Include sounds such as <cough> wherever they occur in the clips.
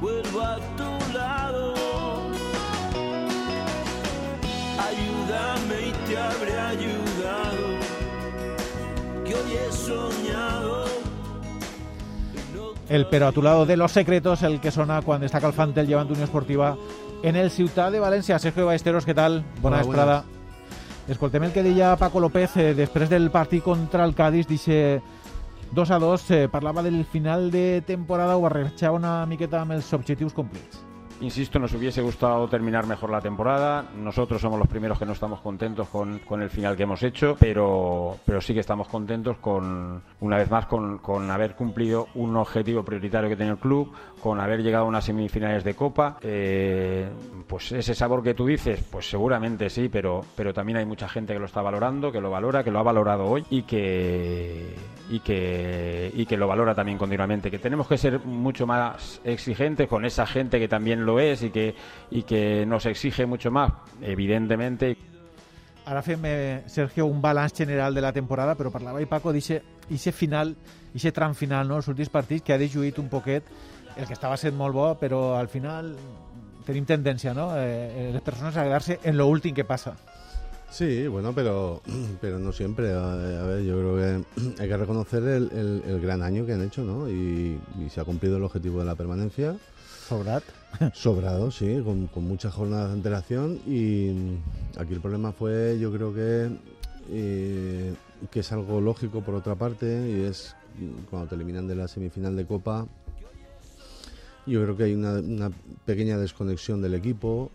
vuelvo a tu lado. Ayúdame y te habré ayudado, que hoy he soñado. El pero a tu lado de los secretos, el que sona cuando está Calfantel llevando Unión Esportiva en el Ciutat de València. Sergio Ballesteros, què tal? Bona Hola, vesprada. Escoltem el que deia Paco López eh, després del partit contra el Cádiz. Dice 2 a 2, eh, parlava del final de temporada, ho barrejava una miqueta amb els objectius complets. Insisto, nos hubiese gustado terminar mejor la temporada. Nosotros somos los primeros que no estamos contentos con, con el final que hemos hecho, pero, pero sí que estamos contentos con, una vez más, con, con haber cumplido un objetivo prioritario que tenía el club, con haber llegado a unas semifinales de Copa. Eh, pues ese sabor que tú dices, pues seguramente sí, pero, pero también hay mucha gente que lo está valorando, que lo valora, que lo ha valorado hoy y que, y que, y que lo valora también continuamente. Que tenemos que ser mucho más exigentes con esa gente que también lo es y que, y que nos exige mucho más, evidentemente. Ara fem, eh, Sergio, un balanç general de la temporada, però parlava i Paco d'aquest final, d'aquest tram final, no? els últims partits, que ha dejuït un poquet el que estava sent molt bo, però al final tenim tendència, ¿no? Eh, les persones a quedar-se en lo últim que passa. Sí, bueno, pero, <clears throat> pero no siempre. A, a ver, yo creo que <clears throat> hay que reconocer el, el- el gran año que han hecho, ¿no? Y, y se ha cumplido el objetivo de la permanencia. Sobrat. <laughs> Sobrado, sí, con, con muchas jornadas de antelación. Y aquí el problema fue, yo creo que, eh, que es algo lógico por otra parte, y es cuando te eliminan de la semifinal de Copa. Yo creo que hay una, una pequeña desconexión del equipo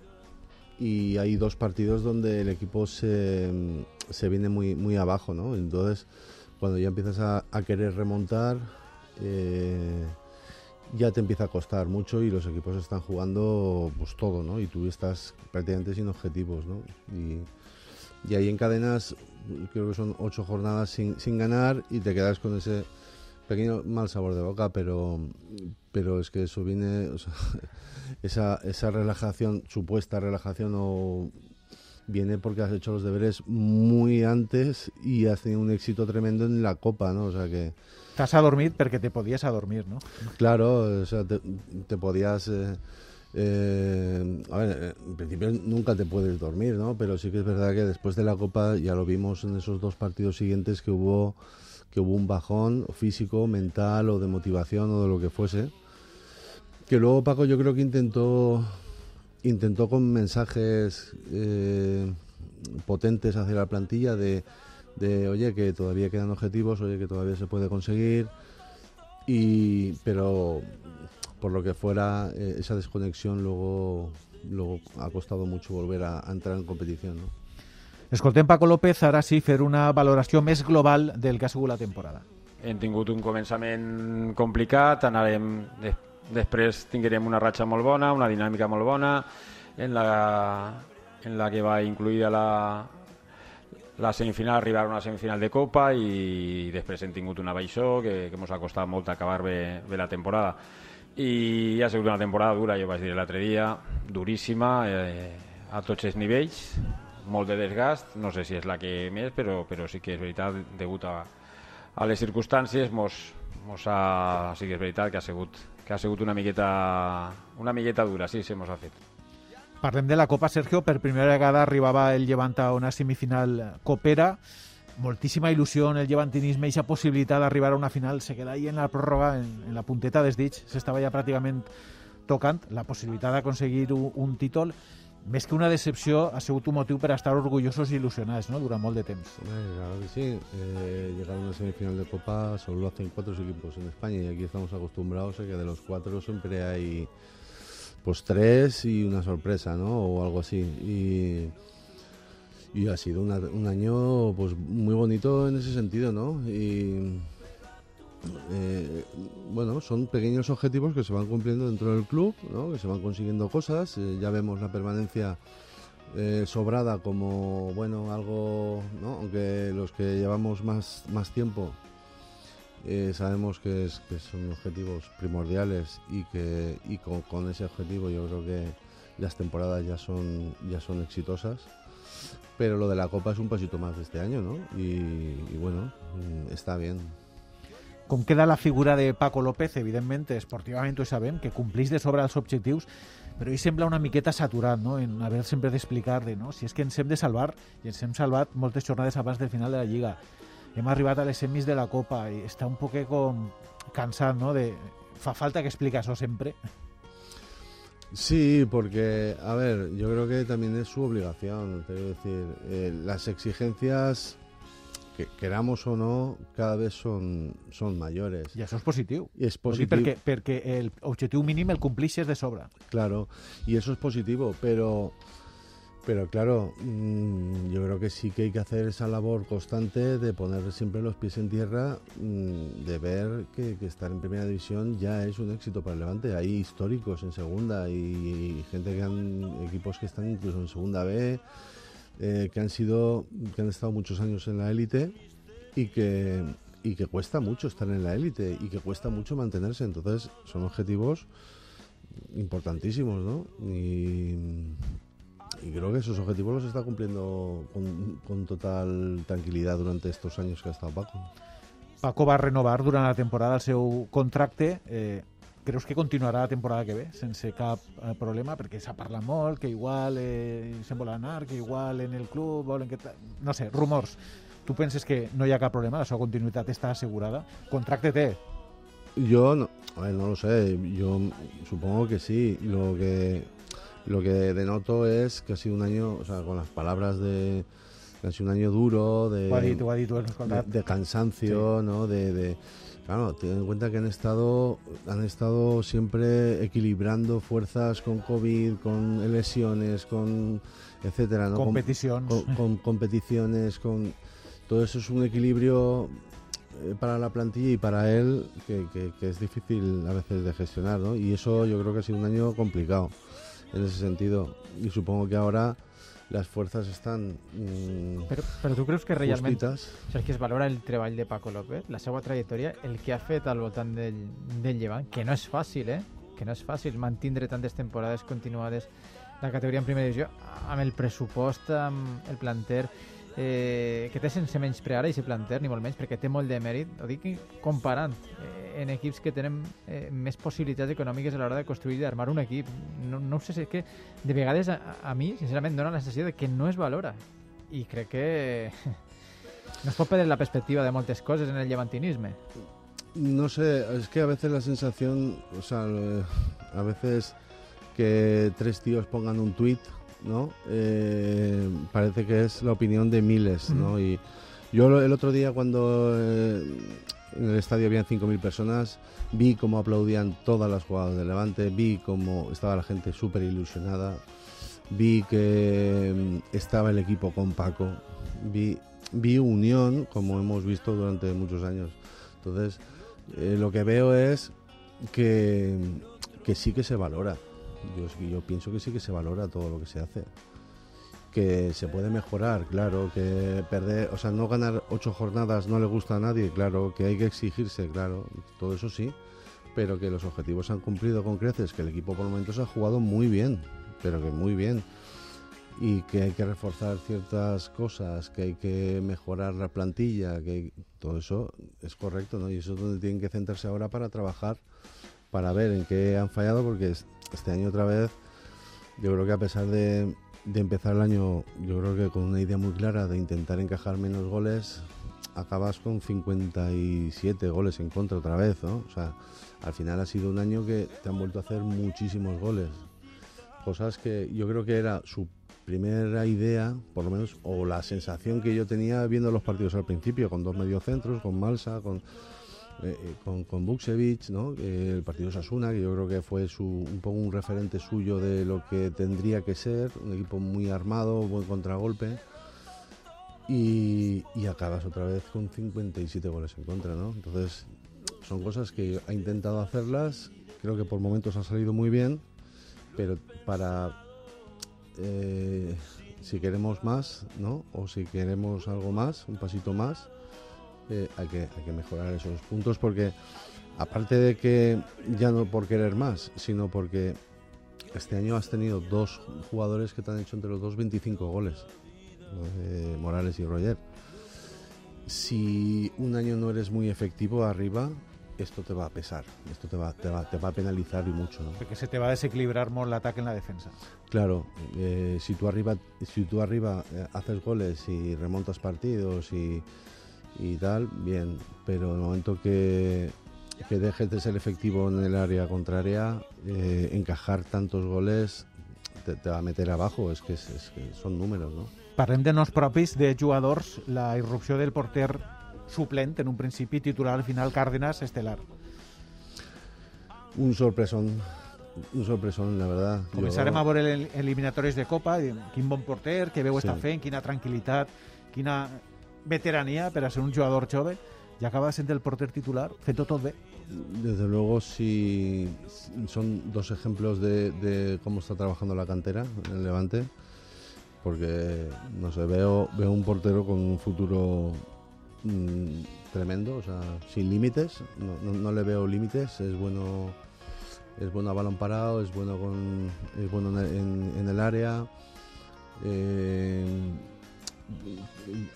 y hay dos partidos donde el equipo se, se viene muy, muy abajo, ¿no? Entonces, cuando ya empiezas a, a querer remontar, eh, ya te empieza a costar mucho y los equipos están jugando pues todo, ¿no? Y tú estás prácticamente sin objetivos, ¿no? Y, y ahí encadenas, creo que son ocho jornadas sin, sin ganar y te quedas con ese pequeño mal sabor de boca, pero, pero es que eso viene, o sea, <laughs> esa, esa relajación, supuesta relajación o viene porque has hecho los deberes muy antes y has tenido un éxito tremendo en la copa, ¿no? O sea que T'has adormit perquè te podies adormir, no? Claro, o sea, te, te podías... eh, eh, a ver, eh, en principio nunca te puedes dormir, ¿no? Pero sí que es verdad que después de la Copa, ya lo vimos en esos dos partidos siguientes, que hubo, que hubo un bajón físico, mental o de motivación o de lo que fuese. Que luego Paco yo creo que intentó, intentó con mensajes eh, potentes hacia la plantilla de, oye, que todavía quedan objetivos, oye, que todavía se puede conseguir. Y, pero por lo que fuera, eh, esa desconexión luego, luego ha costado mucho volver a, entrar en competición. Escoltem Paco López, ara sí, fer una valoració més global del que ha sigut la temporada. Hem tingut un començament complicat, anarem de, després tinguérem una ratxa molt bona, una dinàmica molt bona, en la, en la que va incluïda la, la semifinal, arribar a una semifinal de Copa i després hem tingut una baixó que, que ens ha costat molt acabar bé, bé la temporada. I ha sigut una temporada dura, jo vaig dir l'altre dia, duríssima, eh, a tots els nivells, molt de desgast, no sé si és la que més, però, però sí que és veritat, degut a, a les circumstàncies mos, mos ha, sí que és veritat que ha sigut, que ha sigut una miqueta, una miqueta dura, sí, se mos ha fet. Parlem de la Copa, Sergio. Per primera vegada arribava el Llevant a una semifinal copera. Moltíssima il·lusió en el llevantinisme i aquesta possibilitat d'arribar a una final se queda ahí en la pròrroga, en, en la punteta dels dits. S'estava ja pràcticament tocant la possibilitat d'aconseguir un, un títol. Més que una decepció, ha sigut un motiu per estar orgullosos i il·lusionats no? durant molt de temps. Claro que sí. Eh, llegar a una semifinal de Copa solo lo hacen cuatro equipos en España y aquí estamos acostumbrados a que de los cuatro siempre hay pues tres y una sorpresa, ¿no? O algo así. Y, y ha sido una- un año pues muy bonito en ese sentido, ¿no? Y eh, bueno, son pequeños objetivos que se van cumpliendo dentro del club, ¿no? Que se van consiguiendo cosas. Eh, ya vemos la permanencia eh, sobrada como bueno algo aunque los que llevamos más más tiempo sabemos que, son objetivos primordiales y que y con, ese objetivo yo creo que las temporadas ya son ya son exitosas pero lo de la copa es un pasito más de este año no y, y bueno mm, está bien com queda la figura de Paco López, evidentment, esportivament ho sabem, que complís de sobre els objectius, però ell sembla una miqueta saturat no? en haver sempre d'explicar de, no? si és que ens hem de salvar, i ens hem salvat moltes jornades abans del final de la Lliga. Hem arribat a les semis de la Copa i està un poquet com no? De, fa falta que explique això sempre. Sí, porque, a ver, yo creo que también es su obligación. Te quiero decir, eh, las exigencias, que queramos o no, cada vez son, son mayores. I això és positiu. Y es Vol dir positivo. perquè, perquè el objectiu mínim el complixes de sobre. Claro, y eso es positivo, pero, pero claro, mm, yo creo que sí que hay que hacer esa labor constante de poner siempre los pies en tierra, mm, de ver que, que estar en primera división ya es un éxito para el Levante. Hay históricos en segunda y, gente que han, equipos que están incluso en segunda B, eh, que han sido, que han estado muchos años en la élite y que y que cuesta mucho estar en la élite y que cuesta mucho mantenerse. Entonces son objetivos importantísimos, ¿no? Y, creo que esos objetivos los está cumpliendo con, total tranquilidad durante estos años que ha estado Paco. Paco va renovar durant la temporada el seu contracte. Eh, creus que continuarà la temporada que ve sense cap eh, problema? Perquè s'ha parlat molt, que igual eh, se'n vol anar, que igual en el club volen que... ta- No sé, rumors. Tu penses que no hi ha cap problema, la seva continuïtat està assegurada? Contracte té, Yo no, a ver, no lo sé, yo supongo que sí. Lo que lo que denoto es que ha sido un año, o sea, con las palabras de que ha sido un año duro, de, ho hem de, de cansancio, ¿no? De, de- claro, ten en cuenta que han estado han estado siempre equilibrando fuerzas con COVID, con lesiones, con etcétera, ¿no? Con- Competicions. con, con competiciones, con todo eso es un equilibrio eh, para la plantilla y para él que, que- que es difícil a veces de gestionar, ¿no? Y eso yo creo que ha sido un año complicado en ese sentido. Y supongo que ahora las fuerzas están mm, Però, però tu creus que realment justitas. Saps que es valora el treball de Paco López, la seva trajectòria, el que ha fet al voltant del, del Llevant, que no és fàcil, eh? Que no és fàcil mantindre tantes temporades continuades la categoria en primera divisió amb el pressupost, amb el planter eh, que té sense menysprear aquest planter, ni molt menys, perquè té molt de mèrit, ho dic comparant eh, en equips que tenen eh, més possibilitats econòmiques a l'hora de construir i d'armar un equip. No, no sé, si és que de vegades a, a mi, sincerament, dona la sensació de que no es valora. I crec que <laughs> no es pot perdre la perspectiva de moltes coses en el llevantinisme. No sé, es que a veces la sensación, o sea, a veces que tres tíos pongan un tuit, ¿no? Eh, parece que es la opinión de miles, ¿no? Y yo el otro día cuando eh, en el estadio habían 5.000 personas, vi cómo aplaudían todas las jugadas de Levante, vi cómo estaba la gente súper ilusionada, vi que mm, estaba el equipo con Paco, vi, vi unión como hemos visto durante muchos años. Entonces, eh, lo que veo es que, que sí que se valora. Yo, yo pienso que sí que se valora todo lo que se hace. Que se puede mejorar, claro, que perder, o sea, no ganar ocho jornadas no le gusta a nadie, claro, que hay que exigirse, claro, todo eso sí, pero que los objetivos se han cumplido con creces, que el equipo por momentos ha jugado muy bien, pero que muy bien, y que hay que reforzar ciertas cosas, que hay que mejorar la plantilla, que todo eso es correcto, ¿no? Y eso es donde tienen que centrarse ahora para trabajar, para ver en qué han fallado, porque este año otra vez, yo creo que a pesar de, de empezar el año, yo creo que con una idea muy clara de intentar encajar menos goles, acabas con 57 goles en contra otra vez, ¿no? O sea, al final ha sido un año que te han vuelto a hacer muchísimos goles. Cosas que yo creo que era su primera idea, por lo menos, o la sensación que yo tenía viendo los partidos al principio, con dos mediocentros, con Malsa, con, eh, eh, con, con Buksevich, ¿no? Eh, el partido Sasuna, que yo creo que fue su, un poco un referente suyo de lo que tendría que ser, un equipo muy armado, buen contragolpe. Y, acabas otra vez con 57 goles en contra, ¿no? Entonces, son cosas que ha intentado hacerlas, creo que por momentos han salido muy bien, pero para si queremos más, ¿no? O si queremos algo más, un pasito más, eh, hay, que, hay que mejorar esos puntos porque aparte de que ya no por querer más, sino porque este año has tenido dos jugadores que te han hecho entre los dos 25 goles, eh, Morales y Roger. si un año no eres muy efectivo arriba, esto te va a pesar, esto te va, te va, te va a penalizar y mucho. ¿no? Porque se te va a desequilibrar more el ataque en la defensa. Claro, eh, si tú arriba, si tú arriba eh, haces goles y remontas partidos y, y tal, bien, pero en el momento que, que dejes de ser efectivo en el área contraria, eh, encajar tantos goles te, te va a meter abajo, es que, es, es que son números, ¿no? Parlem de nos propis, de jugadors, la irrupció del porter suplent, en un principi titular, al final Cárdenas, estelar. Un sorpresón, un sorpresón, la verdad. Començarem Jo- a veure el- eliminatòries de Copa, i quin bon porter, que veu Sí. està fent, quina tranquil·litat, quina veterania per a ser un jugador jove, i acaba sent el porter titular, fent-ho tot bé. Desde luego, sí, son dos ejemplos de, cómo está trabajando la cantera en el Levante, porque, no sé, veo, veo un portero con un futuro mm, tremendo, o sea, sin límites, no, no- le veo límites, es bueno, es bueno a balón parado, es bueno, con, es bueno en, en- en el área, eh,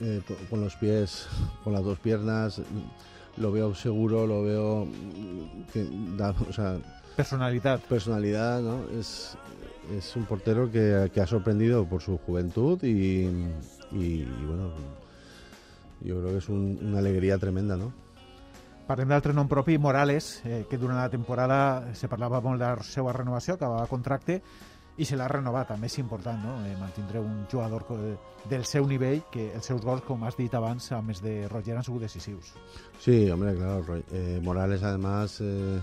eh, con- los pies, con las dos piernas, lo veo seguro, lo veo mm, que da, o sea, Personalitat. personalidad, ¿no? Es, es un portero que, que ha sorprendido por su juventud y, y, y bueno, yo creo que es un- una alegría tremenda, ¿no? Parlem d'altre nom propi, Morales, eh, que durant la temporada se parlava molt de la seva renovació, acabava contracte, i se l'ha renovat, també és important, no? Eh, un jugador del seu nivell, que els seus gols, com has dit abans, a més de Roger, han sigut decisius. Sí, hombre, claro. Eh, Morales, además, eh,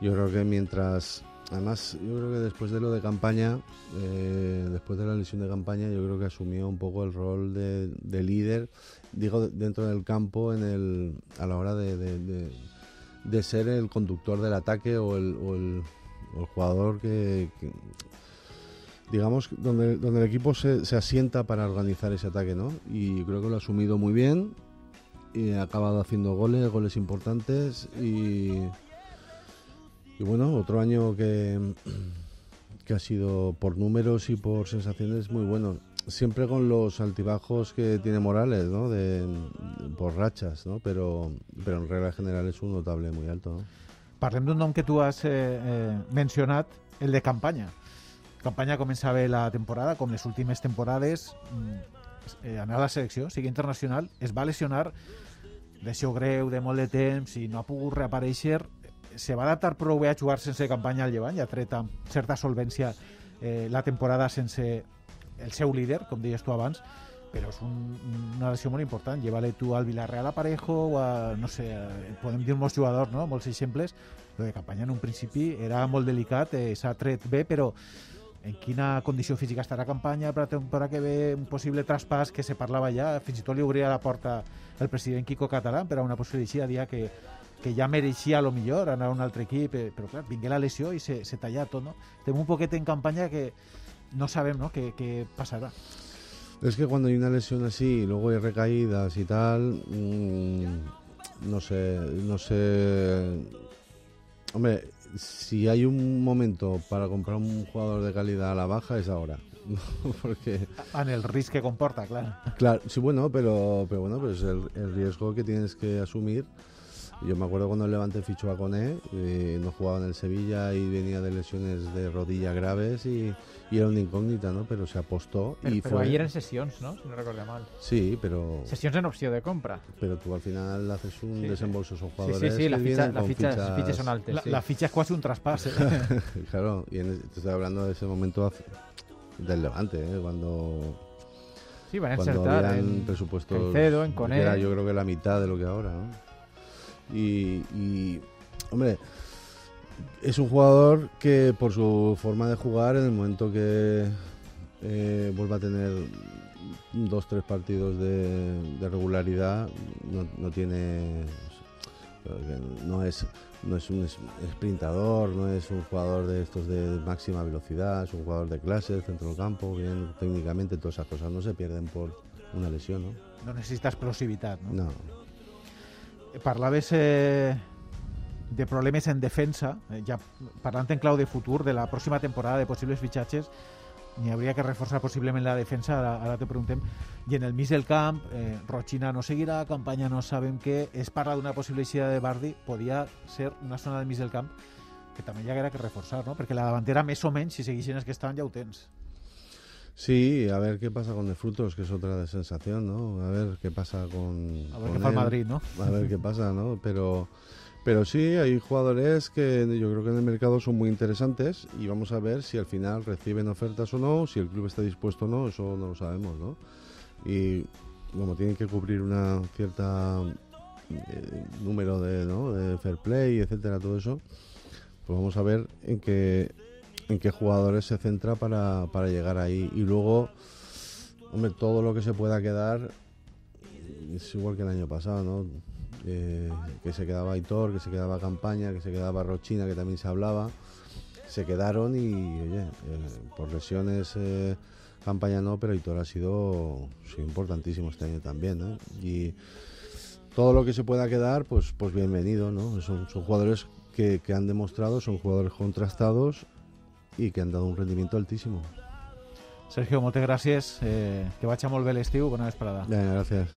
yo creo que mientras. Además, yo creo que después de lo de campaña, eh, después de la lesión de campaña, yo creo que asumió un poco el rol de, de líder, digo, de- dentro del campo, en el, a la hora de, de- ser el conductor del ataque o el, jugador que- digamos, donde, donde el equipo se, asienta para organizar ese ataque, ¿no? Y creo que lo ha asumido muy bien y ha acabado haciendo goles, goles importantes y, y bueno, otro año que, <clears throat> que ha sido por números y por sensaciones muy bueno. Siempre con los altibajos que tiene Morales, ¿no? De, por rachas, ¿no? Pero, pero en regla general es un notable muy alto, ¿no? Parlem d'un nom que tu has eh, eh, mencionat, el de campanya. Campanya comença bé la temporada, com les últimes temporades, mm, eh, anar a la selecció, sigui internacional, es va lesionar, lesió greu de molt de temps i no ha pogut reaparèixer. Se va adaptar prou bé a jugar sense campanya al llevant i ha tret amb certa solvència eh, la temporada sense el seu líder, com deies tu abans, però és un, una lesió molt important. Lleva-le tu al Villarreal a Parejo o a, no sé, eh, podem dir molts jugadors, no? molts exemples. Lo de campanya en un principi era molt delicat, eh, s'ha tret bé, però en quina condició física estarà campanya per la temporada que ve, un possible traspàs que se parlava ja, fins i tot li obria la porta el president Quico Catalán per a una possible eixida, dia que, que ja mereixia a lo millor anar a un altre equip, eh, però clar, vingué la lesió i se, se talla tot, no? Tenim un poquet en campanya que no sabem no? què, què passarà. Es que cuando hay una lesión así y luego hay recaídas y tal, mm, no sé, no sé. Hombre, si hay un momento para comprar un jugador de calidad a la baja es ahora. <laughs> Porque, En el risc que comporta, clar. claro, sí, bueno, pero, pero bueno, pues el, el riesgo que tienes que asumir. Yo me acuerdo cuando el Levante fichó a Coné, eh, no jugaba en el Sevilla y venía de lesiones de rodilla graves y, y era una incógnita, ¿no? Pero se apostó Però, y però fue. ahir eren sessions, no? Si no recordo mal. Sí, pero Sessions en opció de compra. pero tú al final haces un Sí, desembolso, son Sí, jugadores sí, sí, la que fitxa, vienen la fitxa, fichas- són altes. La, sí. la és quasi un traspàs. <laughs> Eh? claro, y en te estoy hablando de ese momento del Levante, ¿eh? cuando, sí, van a habían en presupuestos Caicedo, en Coné. era yo creo que la mitad de lo que ahora, ¿no? Y, y, hombre, es un jugador que por su forma de jugar, en el momento que eh, vuelva a tener dos, tres partidos de, de regularidad, no, no tiene... No es, no es un sprintador, no es un jugador de estos de máxima velocidad, es un jugador de clase, centro del campo, bien técnicamente, todas esas cosas no se pierden por una lesión, ¿no? No necessita explosivitat, no? No, Parlaves eh, de problemes en defensa, eh, ja parlant en clau de futur, de la pròxima temporada de possibles fitxatges, ni habría que reforçar possiblement la defensa, ara, ara te preguntem, i en el mig del camp, eh, Rochina no seguirà, campanya no sabem què, es parla d'una possible eixida de Bardi, podia ser una zona del mig del camp que també hi haguera que reforçar, ¿no? perquè la davantera més o menys, si segueixen els que estaven, ja ho tens. Sí, a ver qué pasa con el Frutos, que es otra de sensación, ¿no? A ver qué pasa con. A ver con qué él. Madrid, ¿no? A ver qué pasa, ¿no? Pero, pero sí, hay jugadores que yo creo que en el mercado son muy interesantes y vamos a ver si al final reciben ofertas o no, si el club está dispuesto o no, eso no lo sabemos, ¿no? Y como tienen que cubrir una cierta eh, número de, ¿no? de fair play, etcétera, todo eso, pues vamos a ver en qué en qué jugadores se centra para, para llegar ahí. Y luego todo lo que se pueda quedar es igual que el año pasado no Eh, que se quedaba Aitor que se quedaba Campaña que se quedaba Rochina que también se hablaba. Se quedaron y oye eh, por lesiones eh, Campaña no pero Aitor ha sido importantísimo este año también y todo lo que se pueda quedar, pues, pues bienvenido, ¿no? Son, jugadores que han demostrado, son jugadores contrastados y que han dado un rendimiento altísimo. Sergio, moltes gràcies. Eh, que vagi molt bé l'estiu. Bona vesprada. Venga, gracias.